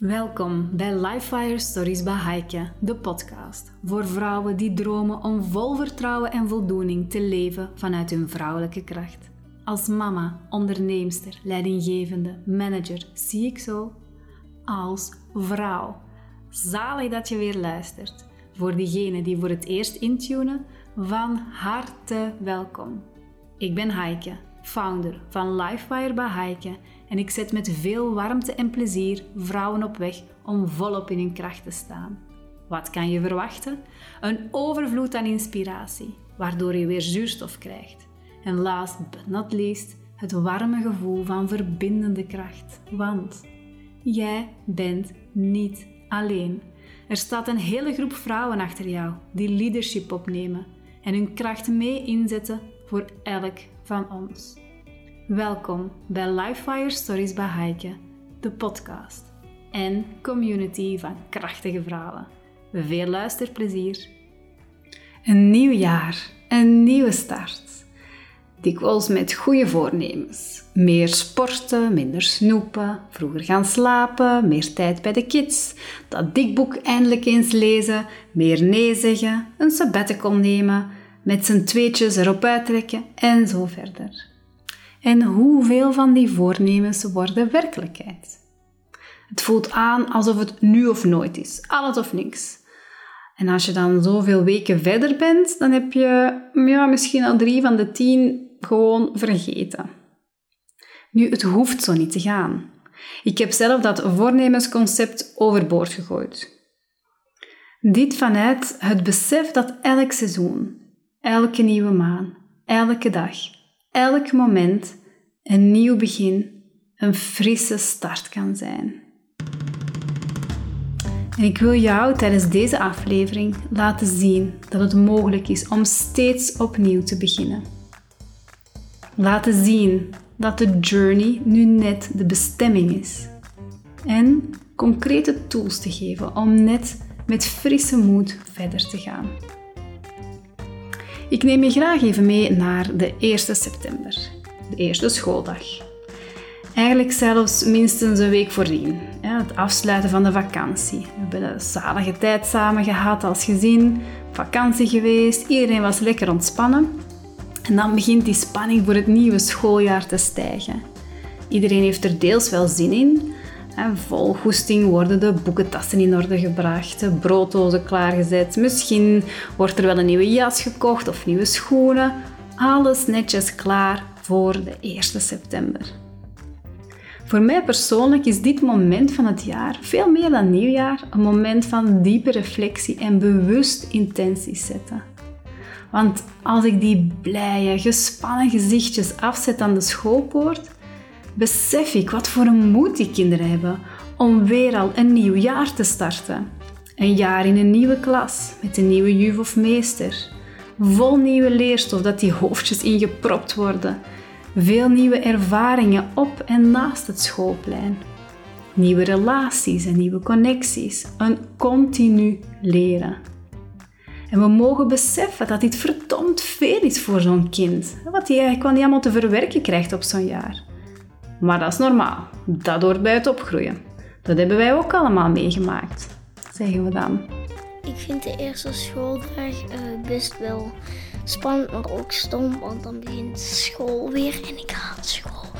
Welkom bij Lifefire Stories bij Heike, de podcast voor vrouwen die dromen om vol vertrouwen en voldoening te leven vanuit hun vrouwelijke kracht. Als mama, onderneemster, leidinggevende, manager zie ik zo als vrouw. Zalig dat je weer luistert. Voor diegenen die voor het eerst intunen, van harte welkom. Ik ben Heike, founder van Lifefire bij Heike en ik zet met veel warmte en plezier vrouwen op weg om volop in hun kracht te staan. Wat kan je verwachten? Een overvloed aan inspiratie, waardoor je weer zuurstof krijgt. En last but not least, het warme gevoel van verbindende kracht. Want jij bent niet alleen. Er staat een hele groep vrouwen achter jou die leadership opnemen en hun kracht mee inzetten voor elk van ons. Welkom bij Lifefire Stories bij Heike, de podcast en community van krachtige vrouwen. Veel luisterplezier. Een nieuw jaar, een nieuwe start. Dikwijls met goede voornemens. Meer sporten, minder snoepen, vroeger gaan slapen, meer tijd bij de kids, dat dikboek eindelijk eens lezen, meer nee zeggen, een sabbatical nemen, met z'n tweetjes erop uittrekken en zo verder. En hoeveel van die voornemens worden werkelijkheid? Het voelt aan alsof het nu of nooit is, alles of niks. En als je dan zoveel weken verder bent, dan heb je ja, misschien al drie van de tien gewoon vergeten. Nu, het hoeft zo niet te gaan. Ik heb zelf dat voornemensconcept overboord gegooid. Dit vanuit het besef dat elk seizoen, elke nieuwe maan, elke dag, elk moment een nieuw begin, een frisse start kan zijn. En ik wil jou tijdens deze aflevering laten zien dat het mogelijk is om steeds opnieuw te beginnen. Laten zien dat de journey nu net de bestemming is. En concrete tools te geven om net met frisse moed verder te gaan. Ik neem je graag even mee naar de 1 september, de eerste schooldag. Eigenlijk zelfs minstens een week voordien, het afsluiten van de vakantie. We hebben een zalige tijd samen gehad als gezin, vakantie geweest, iedereen was lekker ontspannen. En dan begint die spanning voor het nieuwe schooljaar te stijgen. Iedereen heeft er deels wel zin in, en vol goesting worden de boekentassen in orde gebracht, de brooddozen klaargezet. Misschien wordt er wel een nieuwe jas gekocht of nieuwe schoenen. Alles netjes klaar voor de 1 september. Voor mij persoonlijk is dit moment van het jaar, veel meer dan nieuwjaar, een moment van diepe reflectie en bewust intenties zetten. Want als ik die blije, gespannen gezichtjes afzet aan de schoolpoort, besef ik wat voor een moed die kinderen hebben om weer al een nieuw jaar te starten. Een jaar in een nieuwe klas met een nieuwe juf of meester. Vol nieuwe leerstof dat die hoofdjes ingepropt worden. Veel nieuwe ervaringen op en naast het schoolplein. Nieuwe relaties en nieuwe connecties. Een continu leren. En we mogen beseffen dat dit verdomd veel is voor zo'n kind. Wat hij eigenlijk niet allemaal te verwerken krijgt op zo'n jaar. Maar dat is normaal. Dat hoort bij het opgroeien. Dat hebben wij ook allemaal meegemaakt, zeggen we dan. Ik vind de eerste schooldag uh, best wel spannend, maar ook stom, want dan begint school weer en ik haat school.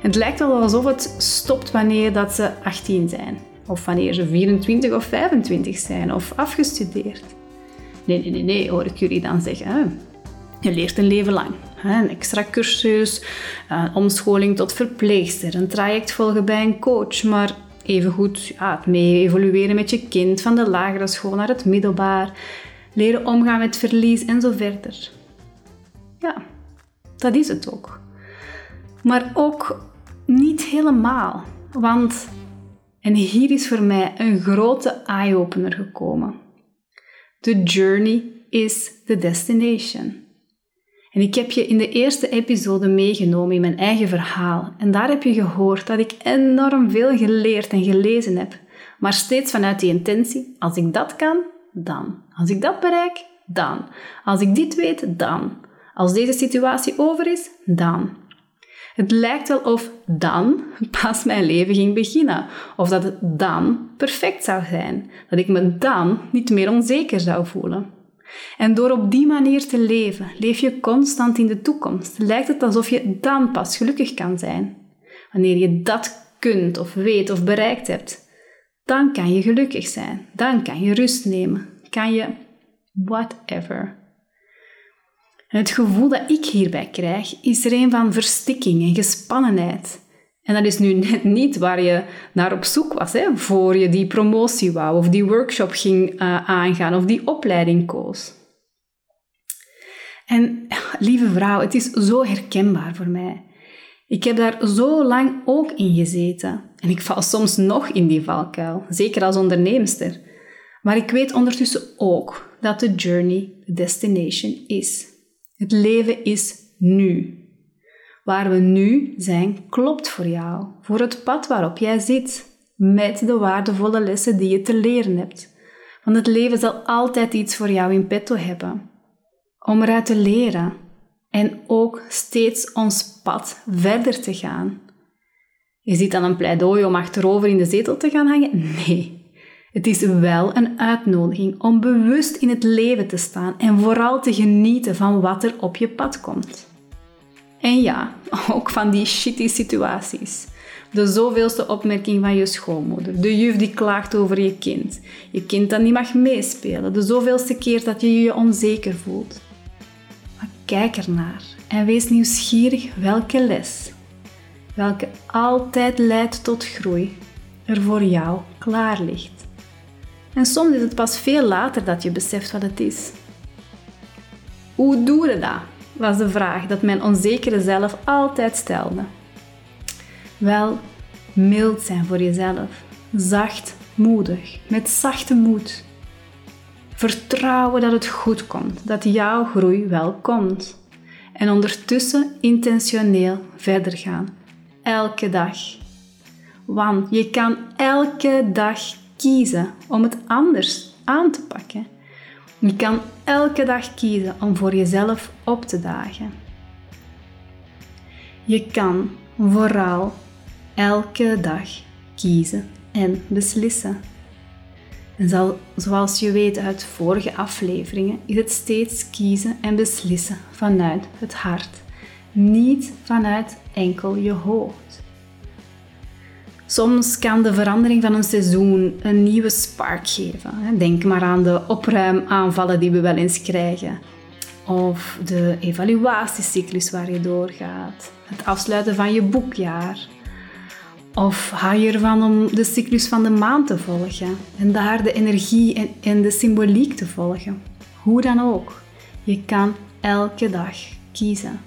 Het lijkt wel alsof het stopt wanneer dat ze 18 zijn. Of wanneer ze 24 of 25 zijn of afgestudeerd. Nee, nee, nee, nee, hoor ik jullie dan zeggen. Je leert een leven lang. Een extra cursus, een omscholing tot verpleegster, een traject volgen bij een coach, maar evengoed ja, het mee evolueren met je kind van de lagere school naar het middelbaar, leren omgaan met verlies en zo verder. Ja, dat is het ook. Maar ook niet helemaal, want, en hier is voor mij een grote eye-opener gekomen. The journey is the destination. En ik heb je in de eerste episode meegenomen in mijn eigen verhaal. En daar heb je gehoord dat ik enorm veel geleerd en gelezen heb. Maar steeds vanuit die intentie, als ik dat kan, dan. Als ik dat bereik, dan. Als ik dit weet, dan. Als deze situatie over is, dan. Het lijkt wel of dan pas mijn leven ging beginnen, of dat het dan perfect zou zijn, dat ik me dan niet meer onzeker zou voelen. En door op die manier te leven, leef je constant in de toekomst. Lijkt het alsof je dan pas gelukkig kan zijn. Wanneer je dat kunt of weet of bereikt hebt, dan kan je gelukkig zijn. Dan kan je rust nemen. Kan je whatever. Het gevoel dat ik hierbij krijg, is er een van verstikking en gespannenheid. En dat is nu net niet waar je naar op zoek was, hè, voor je die promotie wou, of die workshop ging uh, aangaan, of die opleiding koos. En lieve vrouw, het is zo herkenbaar voor mij. Ik heb daar zo lang ook in gezeten. En ik val soms nog in die valkuil, zeker als onderneemster. Maar ik weet ondertussen ook dat de journey de destination is. Het leven is nu. Waar we nu zijn, klopt voor jou, voor het pad waarop jij zit, met de waardevolle lessen die je te leren hebt. Want het leven zal altijd iets voor jou in petto hebben. Om eruit te leren en ook steeds ons pad verder te gaan. Je ziet dan een pleidooi om achterover in de zetel te gaan hangen? Nee. Het is wel een uitnodiging om bewust in het leven te staan en vooral te genieten van wat er op je pad komt. En ja, ook van die shitty situaties. De zoveelste opmerking van je schoonmoeder. De juf die klaagt over je kind. Je kind dat niet mag meespelen. De zoveelste keer dat je je onzeker voelt. Maar kijk ernaar en wees nieuwsgierig welke les, welke altijd leidt tot groei, er voor jou klaar ligt. En soms is het pas veel later dat je beseft wat het is. Hoe doe je dat? Was de vraag dat mijn onzekere zelf altijd stelde. Wel, mild zijn voor jezelf, zacht, moedig, met zachte moed. Vertrouwen dat het goed komt, dat jouw groei wel komt. En ondertussen intentioneel verder gaan, elke dag. Want je kan elke dag kiezen om het anders aan te pakken. Je kan elke dag kiezen om voor jezelf op te dagen. Je kan vooral elke dag kiezen en beslissen. En zoals je weet uit vorige afleveringen, is het steeds kiezen en beslissen vanuit het hart, niet vanuit enkel je hoofd. Soms kan de verandering van een seizoen een nieuwe spark geven. Denk maar aan de opruimaanvallen die we wel eens krijgen. Of de evaluatiecyclus waar je doorgaat. Het afsluiten van je boekjaar. Of hou je ervan om de cyclus van de maand te volgen en daar de energie en, en de symboliek te volgen. Hoe dan ook, je kan elke dag kiezen.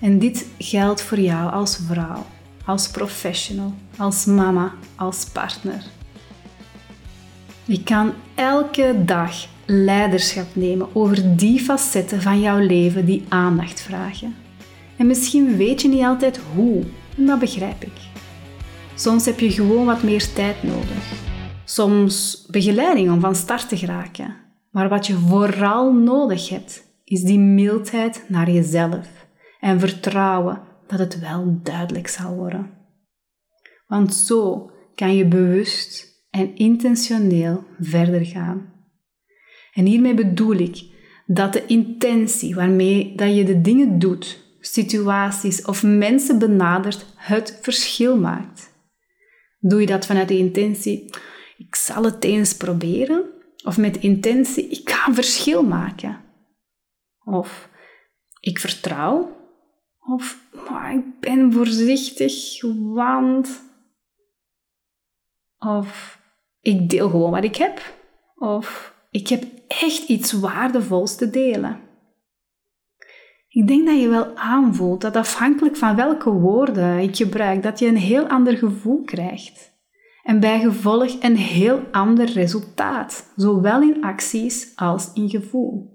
En dit geldt voor jou als vrouw als professional, als mama, als partner. Je kan elke dag leiderschap nemen over die facetten van jouw leven die aandacht vragen. En misschien weet je niet altijd hoe, en dat begrijp ik. Soms heb je gewoon wat meer tijd nodig. Soms begeleiding om van start te geraken. Maar wat je vooral nodig hebt, is die mildheid naar jezelf en vertrouwen dat het wel duidelijk zal worden. Want zo kan je bewust en intentioneel verder gaan. En hiermee bedoel ik dat de intentie waarmee dat je de dingen doet, situaties of mensen benadert, het verschil maakt. Doe je dat vanuit de intentie, ik zal het eens proberen, of met intentie, ik ga verschil maken. Of ik vertrouw of ik ben voorzichtig, want. Of ik deel gewoon wat ik heb. Of ik heb echt iets waardevols te delen. Ik denk dat je wel aanvoelt dat afhankelijk van welke woorden ik gebruik, dat je een heel ander gevoel krijgt. En bij gevolg een heel ander resultaat, zowel in acties als in gevoel.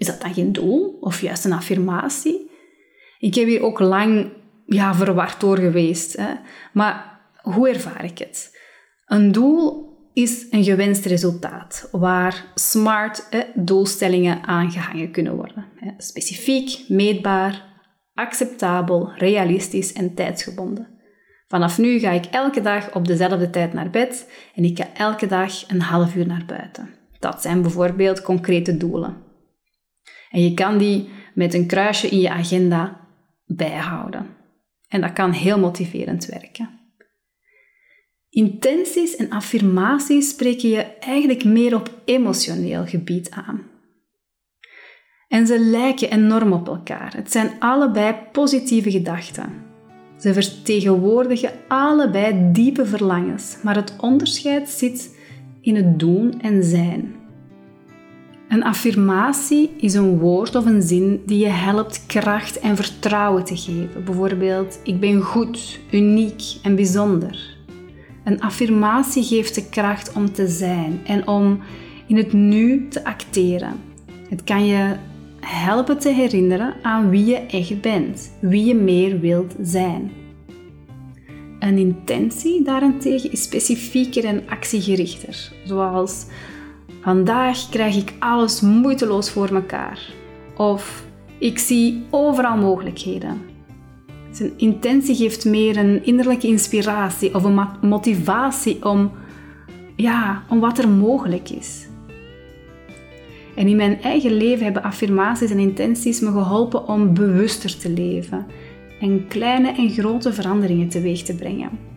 Is dat dan geen doel of juist een affirmatie? Ik heb hier ook lang ja, verward door geweest. Hè. Maar hoe ervaar ik het? Een doel is een gewenst resultaat waar smart doelstellingen aangehangen kunnen worden. Hè. Specifiek, meetbaar, Acceptabel, realistisch en tijdsgebonden. Vanaf nu ga ik elke dag op dezelfde tijd naar bed en ik ga elke dag een half uur naar buiten. Dat zijn bijvoorbeeld concrete doelen. En je kan die met een kruisje in je agenda bijhouden. En dat kan heel motiverend werken. Intenties en affirmaties spreken je eigenlijk meer op emotioneel gebied aan. En ze lijken enorm op elkaar. Het zijn allebei positieve gedachten. Ze vertegenwoordigen allebei diepe verlangens, maar het onderscheid zit in het doen en zijn. Een affirmatie is een woord of een zin die je helpt kracht en vertrouwen te geven. Bijvoorbeeld, ik ben goed, uniek en bijzonder. Een affirmatie geeft de kracht om te zijn en om in het nu te acteren. Het kan je helpen te herinneren aan wie je echt bent, wie je meer wilt zijn. Een intentie daarentegen is specifieker en actiegerichter, zoals vandaag krijg ik alles moeiteloos voor mekaar of ik zie overal mogelijkheden. Zijn intentie geeft meer een innerlijke inspiratie of een motivatie om, ja, om wat er mogelijk is. En in mijn eigen leven hebben affirmaties en intenties me geholpen om bewuster te leven en kleine en grote veranderingen teweeg te brengen.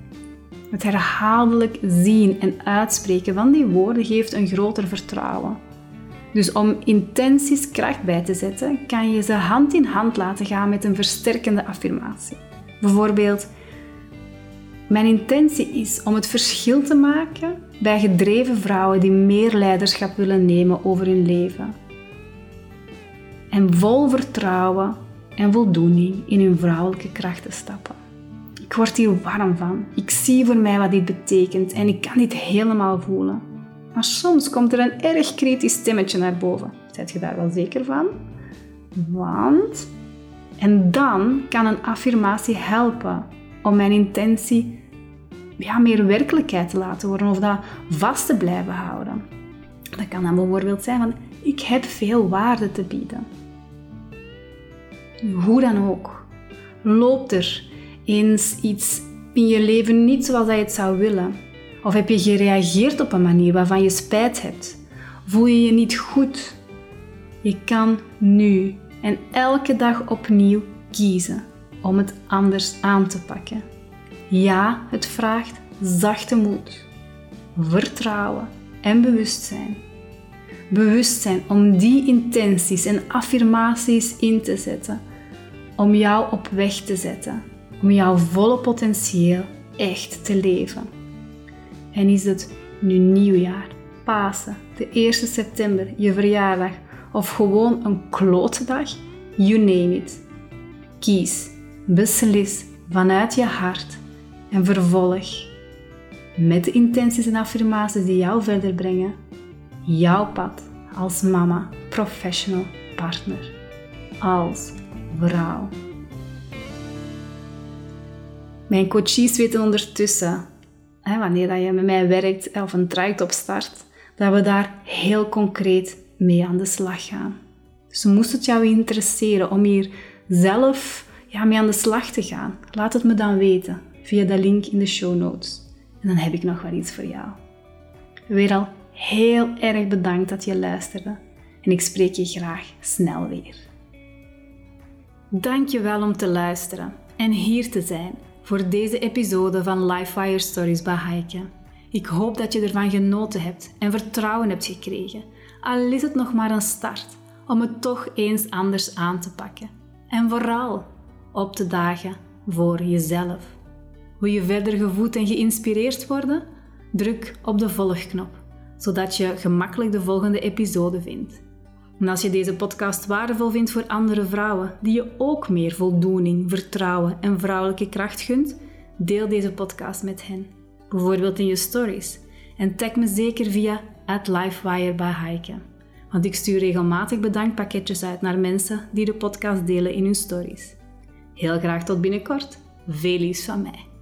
Het herhaaldelijk zien en uitspreken van die woorden geeft een groter vertrouwen. Dus om intenties kracht bij te zetten, kan je ze hand in hand laten gaan met een versterkende affirmatie. Bijvoorbeeld, mijn intentie is om het verschil te maken bij gedreven vrouwen die meer leiderschap willen nemen over hun leven. En vol vertrouwen en voldoening in hun vrouwelijke krachten stappen. Ik word hier warm van. Ik zie voor mij wat dit betekent en ik kan dit helemaal voelen. Maar soms komt er een erg kritisch stemmetje naar boven. Zijt je daar wel zeker van? Want... En dan kan een affirmatie helpen om mijn intentie ja, meer werkelijkheid te laten worden of dat vast te blijven houden. Dat kan dan bijvoorbeeld zijn van ik heb veel waarde te bieden. Hoe dan ook. Loopt er eens iets in je leven niet zoals je het zou willen? Of heb je gereageerd op een manier waarvan je spijt hebt? Voel je je niet goed? Je kan nu en elke dag opnieuw kiezen om het anders aan te pakken. Ja, het vraagt zachte moed, vertrouwen en bewustzijn. Bewustzijn om die intenties en affirmaties in te zetten, om jou op weg te zetten, om jouw volle potentieel echt te leven. En is het nu nieuwjaar, Pasen, de 1 september, je verjaardag of gewoon een klote dag? You name it. Kies, beslis vanuit je hart en vervolg met de intenties en affirmaties die jou verder brengen, jouw pad als mama, professional, partner, als vrouw. Mijn coaches weten ondertussen, hè, wanneer je met mij werkt of een traject opstart, dat we daar heel concreet mee aan de slag gaan. Dus moest het jou interesseren om hier zelf ja, mee aan de slag te gaan, laat het me dan weten via de link in de show notes. En dan heb ik nog wel iets voor jou. Weer al heel erg bedankt dat je luisterde en ik spreek je graag snel weer. Dank je wel om te luisteren en hier te zijn voor deze episode van Lifefire Stories bij Heike. Ik hoop dat je ervan genoten hebt en vertrouwen hebt gekregen, al is het nog maar een start om het toch eens anders aan te pakken. En vooral op te dagen voor jezelf. Wil je verder gevoed en geïnspireerd worden? Druk op de volgknop, zodat je gemakkelijk de volgende episode vindt. En als je deze podcast waardevol vindt voor andere vrouwen die je ook meer voldoening, vertrouwen en vrouwelijke kracht gunt, deel deze podcast met hen, bijvoorbeeld in je stories. En tag me zeker via @lifewire want ik stuur regelmatig bedankpakketjes uit naar mensen die de podcast delen in hun stories. Heel graag tot binnenkort. Veel liefs van mij.